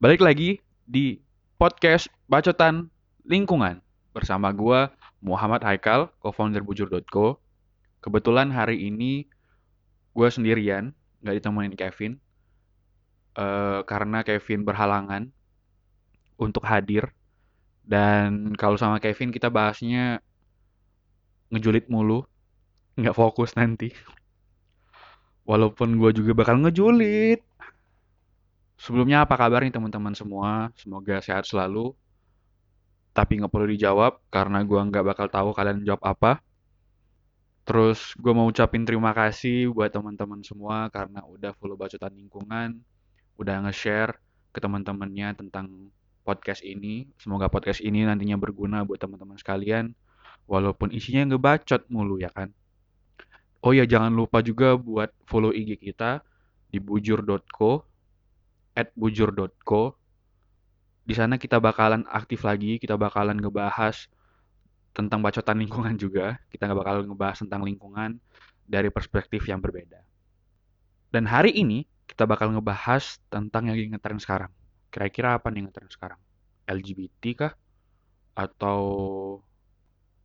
Balik lagi di podcast Bacotan Lingkungan bersama gua Muhammad Haikal, co-founder bujur.co. Kebetulan hari ini gua sendirian, nggak ditemenin Kevin. Eh, karena Kevin berhalangan untuk hadir. Dan kalau sama Kevin kita bahasnya ngejulit mulu, nggak fokus nanti. Walaupun gue juga bakal ngejulit. Sebelumnya apa kabar nih teman-teman semua? Semoga sehat selalu. Tapi nggak perlu dijawab karena gue nggak bakal tahu kalian jawab apa. Terus gue mau ucapin terima kasih buat teman-teman semua karena udah follow bacotan lingkungan, udah nge-share ke teman-temannya tentang podcast ini. Semoga podcast ini nantinya berguna buat teman-teman sekalian. Walaupun isinya ngebacot mulu ya kan. Oh ya jangan lupa juga buat follow IG kita di bujur.co bujur.co di sana kita bakalan aktif lagi, kita bakalan ngebahas tentang bacotan lingkungan juga. Kita nggak bakal ngebahas tentang lingkungan dari perspektif yang berbeda. Dan hari ini kita bakal ngebahas tentang yang ngetren sekarang. Kira-kira apa nih ngetren sekarang? LGBT kah? Atau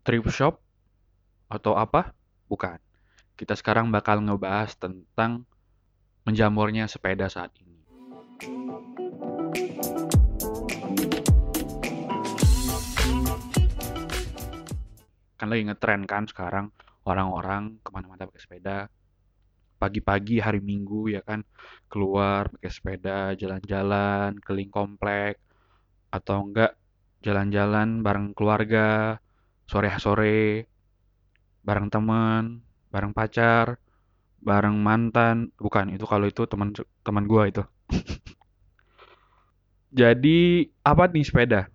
thrift shop? Atau apa? Bukan. Kita sekarang bakal ngebahas tentang menjamurnya sepeda saat ini. Kan lagi ngetren kan sekarang orang-orang ke mana-mana pakai sepeda. Pagi-pagi hari Minggu ya kan keluar pakai sepeda jalan-jalan keliling komplek atau enggak jalan-jalan bareng keluarga sore-sore bareng teman bareng pacar bareng mantan. Bukan itu kalau itu teman teman gua itu. Jadi apa nih sepeda?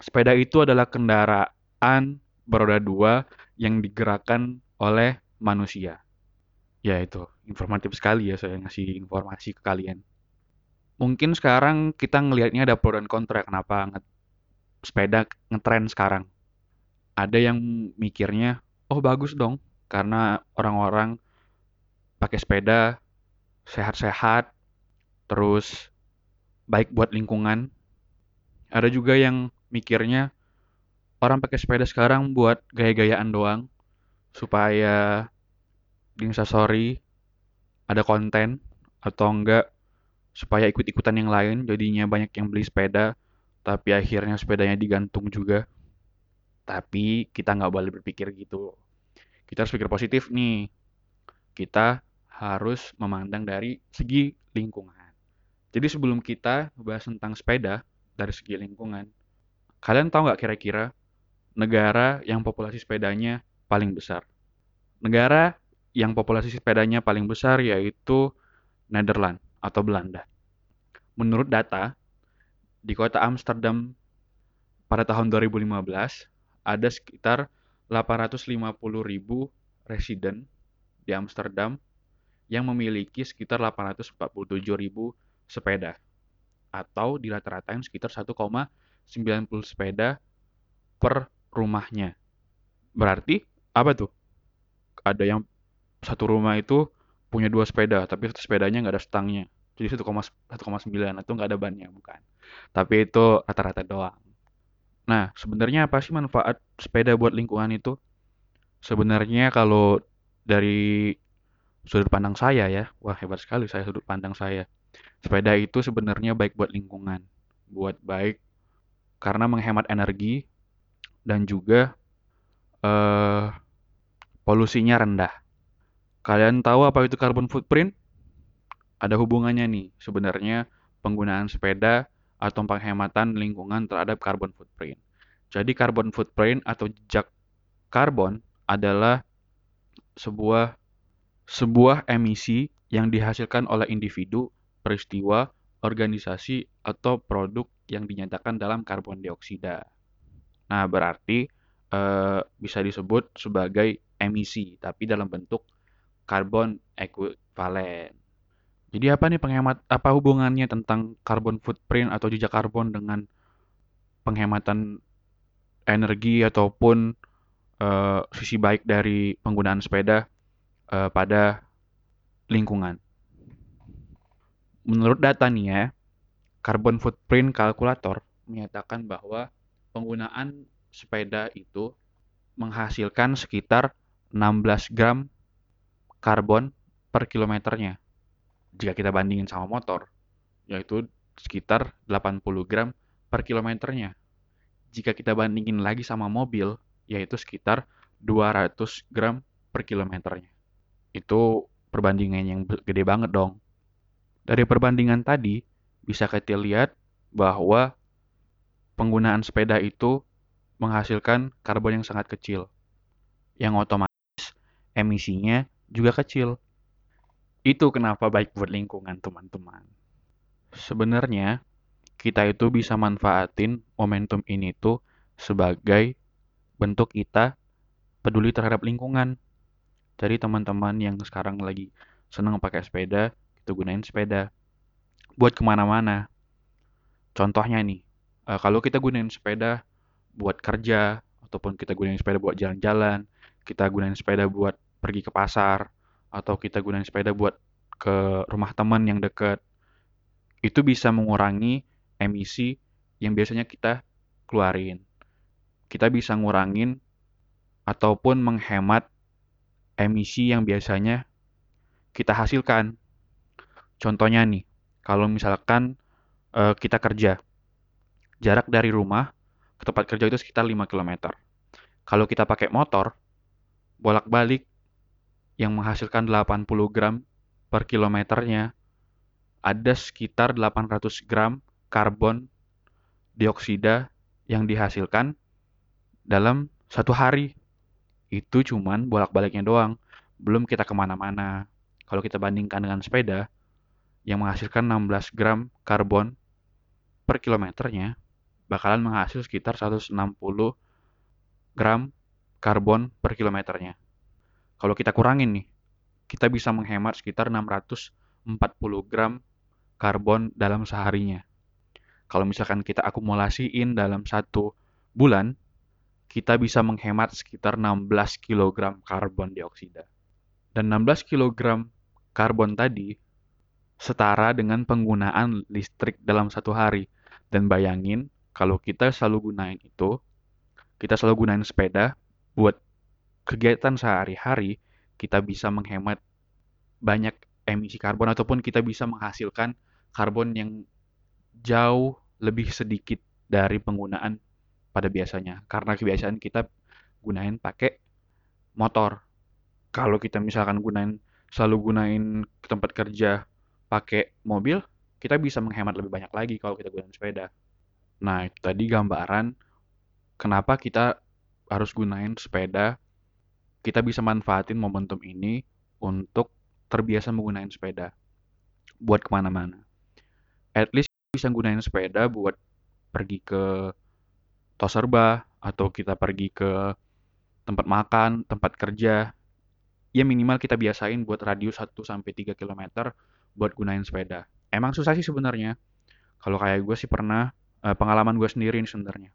Sepeda itu adalah kendaraan beroda dua yang digerakkan oleh manusia. Ya itu. Informatif sekali ya saya ngasih informasi ke kalian. Mungkin sekarang kita ngelihatnya ada pro dan kontra. Kenapa nge sepeda ngetren sekarang? Ada yang mikirnya oh bagus dong. Karena orang-orang pakai sepeda sehat-sehat terus baik buat lingkungan. Ada juga yang mikirnya orang pakai sepeda sekarang buat gaya-gayaan doang supaya di instastory ada konten atau enggak supaya ikut-ikutan yang lain. Jadinya banyak yang beli sepeda tapi akhirnya sepedanya digantung juga. Tapi kita nggak boleh berpikir gitu. Kita harus pikir positif nih. Kita harus memandang dari segi lingkungan. Jadi sebelum kita bahas tentang sepeda dari segi lingkungan kalian tahu nggak kira-kira negara yang populasi sepedanya paling besar negara yang populasi sepedanya paling besar yaitu Nederland atau Belanda. Menurut data, di kota Amsterdam pada tahun 2015 ada sekitar 850 ribu residen di Amsterdam yang memiliki sekitar 847 ribu sepeda atau dirata-ratain sekitar 1,90 sepeda per rumahnya. Berarti apa tuh? Ada yang satu rumah itu punya dua sepeda, tapi sepedanya nggak ada stangnya. Jadi 1,9 itu nggak ada bannya, bukan. Tapi itu rata-rata doang. Nah, sebenarnya apa sih manfaat sepeda buat lingkungan itu? Sebenarnya kalau dari sudut pandang saya ya, wah hebat sekali saya sudut pandang saya. Sepeda itu sebenarnya baik buat lingkungan, buat baik karena menghemat energi dan juga eh, polusinya rendah. Kalian tahu apa itu carbon footprint? Ada hubungannya nih, sebenarnya penggunaan sepeda atau penghematan lingkungan terhadap carbon footprint. Jadi carbon footprint atau jejak karbon adalah sebuah sebuah emisi yang dihasilkan oleh individu, peristiwa, organisasi atau produk yang dinyatakan dalam karbon dioksida. Nah, berarti eh, bisa disebut sebagai emisi, tapi dalam bentuk karbon ekuivalen. Jadi apa nih penghemat apa hubungannya tentang carbon footprint atau jejak karbon dengan penghematan energi ataupun uh, sisi baik dari penggunaan sepeda uh, pada lingkungan. menurut data nih ya, Carbon Footprint Calculator menyatakan bahwa penggunaan sepeda itu menghasilkan sekitar 16 gram karbon per kilometernya. Jika kita bandingin sama motor, yaitu sekitar 80 gram per kilometernya. Jika kita bandingin lagi sama mobil, yaitu sekitar 200 gram per kilometernya. Itu perbandingan yang gede banget dong. Dari perbandingan tadi, bisa kita lihat bahwa penggunaan sepeda itu menghasilkan karbon yang sangat kecil, yang otomatis emisinya juga kecil. Itu kenapa baik buat lingkungan, teman-teman. Sebenarnya, kita itu bisa manfaatin momentum ini tuh sebagai bentuk kita peduli terhadap lingkungan. Jadi teman-teman yang sekarang lagi senang pakai sepeda, itu gunain sepeda. Buat ke mana-mana. Contohnya nih, uh, kalau kita gunain sepeda buat kerja, ataupun kita gunain sepeda buat jalan-jalan, kita gunain sepeda buat pergi ke pasar, atau kita gunain sepeda buat ke rumah teman yang dekat, itu bisa mengurangi emisi yang biasanya kita keluarin. Kita bisa ngurangin ataupun menghemat emisi yang biasanya kita hasilkan. Contohnya nih, kalau misalkan uh, kita kerja, jarak dari rumah ke tempat kerja itu sekitar 5 km. Kalau kita pakai motor, bolak-balik yang menghasilkan 80 gram per kilometernya, ada sekitar 800 gram karbon dioksida yang dihasilkan dalam satu hari. Itu cuman bolak-baliknya doang, belum kita ke mana-mana. Kalau kita bandingkan dengan sepeda, yang menghasilkan 16 gram karbon per kilometernya, bakalan menghasil sekitar 160 gram karbon per kilometernya. Kalau kita kurangin nih, kita bisa menghemat sekitar 640 gram karbon dalam seharinya. Kalau misalkan kita akumulasiin dalam satu bulan, kita bisa menghemat sekitar 16 kg karbon dioksida. Dan 16 kg karbon tadi setara dengan penggunaan listrik dalam satu hari. Dan bayangin, kalau kita selalu gunain itu, kita selalu gunain sepeda buat kegiatan sehari-hari, kita bisa menghemat banyak emisi karbon ataupun kita bisa menghasilkan karbon yang jauh lebih sedikit dari penggunaan pada biasanya. Karena kebiasaan kita gunain pakai motor. Kalau kita misalkan gunain selalu gunain tempat kerja pakai mobil, kita bisa menghemat lebih banyak lagi kalau kita gunain sepeda. Nah, tadi gambaran kenapa kita harus gunain sepeda kita bisa manfaatin momentum ini untuk terbiasa menggunakan sepeda buat ke mana-mana. At least bisa gunain sepeda buat pergi ke Toserba atau kita pergi ke tempat makan, tempat kerja. Ya minimal kita biasain buat radius 1 sampai 3 km buat gunain sepeda. Emang susah sih sebenarnya. Kalau kayak gue sih pernah uh, pengalaman gue sendiri sebenarnya.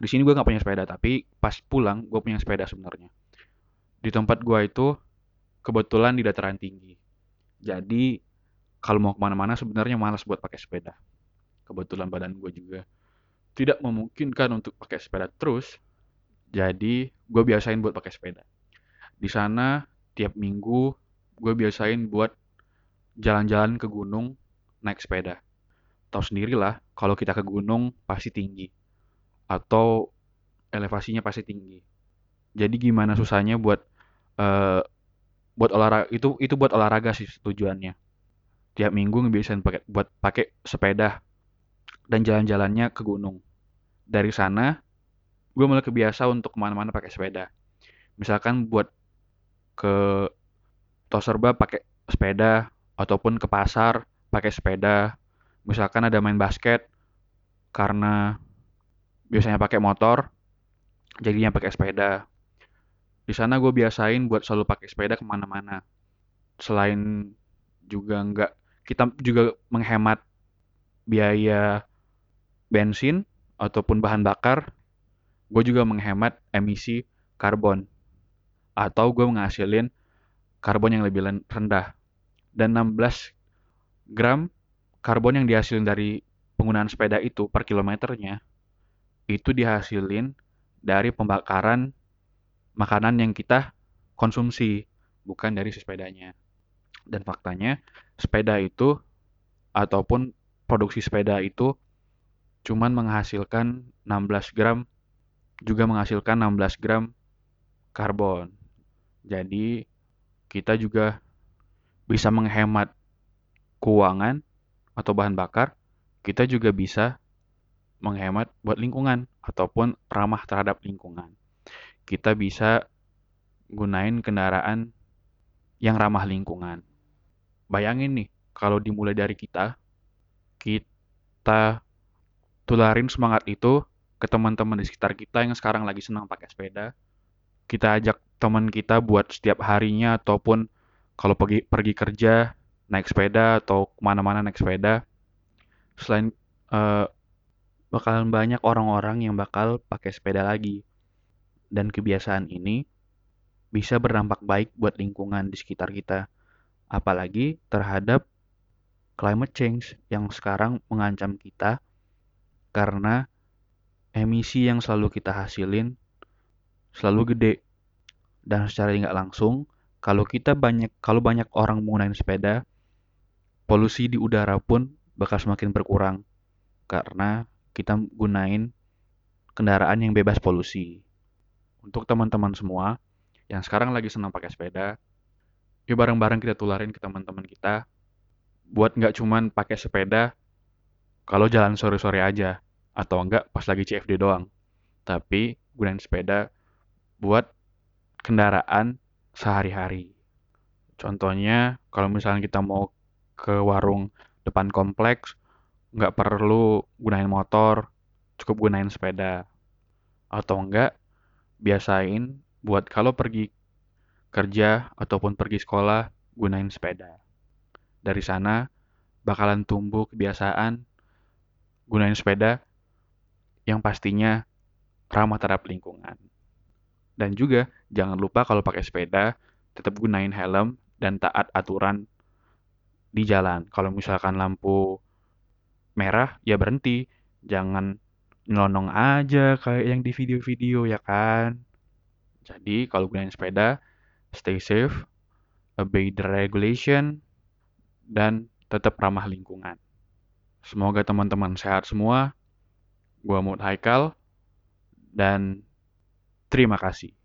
Di sini gue nggak punya sepeda, tapi pas pulang gue punya sepeda sebenarnya di tempat gua itu kebetulan di dataran tinggi. Jadi kalau mau ke mana-mana sebenarnya malas buat pakai sepeda. Kebetulan badan gue juga tidak memungkinkan untuk pakai sepeda terus. Jadi gue biasain buat pakai sepeda. Di sana tiap minggu gue biasain buat jalan-jalan ke gunung naik sepeda. Tahu sendirilah kalau kita ke gunung pasti tinggi atau elevasinya pasti tinggi. Jadi gimana susahnya buat uh, buat olahraga itu itu buat olahraga sih tujuannya. Tiap minggu ngebiasain pakai buat pakai sepeda dan jalan-jalannya ke gunung. Dari sana gue mulai kebiasa untuk ke mana-mana pakai sepeda. Misalkan buat ke Toserba pakai sepeda ataupun ke pasar pakai sepeda. Misalkan ada main basket karena biasanya pakai motor jadinya pakai sepeda. Di sana gue biasain buat selalu pakai sepeda ke mana-mana. Selain juga nggak kita juga menghemat biaya bensin ataupun bahan bakar gue juga menghemat emisi karbon. Atau gue menghasilin karbon yang lebih rendah. Dan 16 gram karbon yang dihasilkan dari penggunaan sepeda itu per kilometernya itu dihasilin dari pembakaran makanan yang kita konsumsi, bukan dari sepedanya. Dan faktanya, sepeda itu ataupun produksi sepeda itu cuman menghasilkan 16 gram juga menghasilkan 16 gram karbon. Jadi kita juga bisa menghemat keuangan atau bahan bakar, kita juga bisa menghemat buat lingkungan ataupun ramah terhadap lingkungan. Kita bisa gunain kendaraan yang ramah lingkungan. Bayangin nih, kalau dimulai dari kita, kita tularin semangat itu ke teman-teman di sekitar kita yang sekarang lagi senang pakai sepeda. Kita ajak teman kita buat setiap harinya ataupun kalau pergi pergi kerja naik sepeda atau ke mana-mana naik sepeda. Selain uh, bakalan banyak orang-orang yang bakal pakai sepeda lagi. Dan kebiasaan ini bisa berdampak baik buat lingkungan di sekitar kita. Apalagi terhadap climate change yang sekarang mengancam kita karena emisi yang selalu kita hasilin selalu gede. Dan secara tidak langsung, kalau kita banyak kalau banyak orang menggunakan sepeda, polusi di udara pun bakal semakin berkurang karena kita gunain kendaraan yang bebas polusi. Untuk teman-teman semua yang sekarang lagi senang pakai sepeda, yuk bareng-bareng kita tularin ke teman-teman kita buat nggak cuman pakai sepeda kalau jalan sore-sore aja atau enggak pas lagi CFD doang. Tapi gunain sepeda buat kendaraan sehari-hari. Contohnya, kalau misalnya kita mau ke warung depan kompleks, nggak perlu gunain motor, cukup gunain sepeda. Atau enggak, biasain buat kalau pergi kerja ataupun pergi sekolah, gunain sepeda. Dari sana, bakalan tumbuh kebiasaan gunain sepeda yang pastinya ramah terhadap lingkungan. Dan juga, jangan lupa kalau pakai sepeda, tetap gunain helm dan taat aturan di jalan. Kalau misalkan lampu merah, ya berhenti. Jangan nyelonong aja kayak yang di video-video ya kan. Jadi kalau gunain sepeda, stay safe, obey the regulation, dan tetap ramah lingkungan. Semoga teman-teman sehat semua. Gua Mut Haikal, dan terima kasih.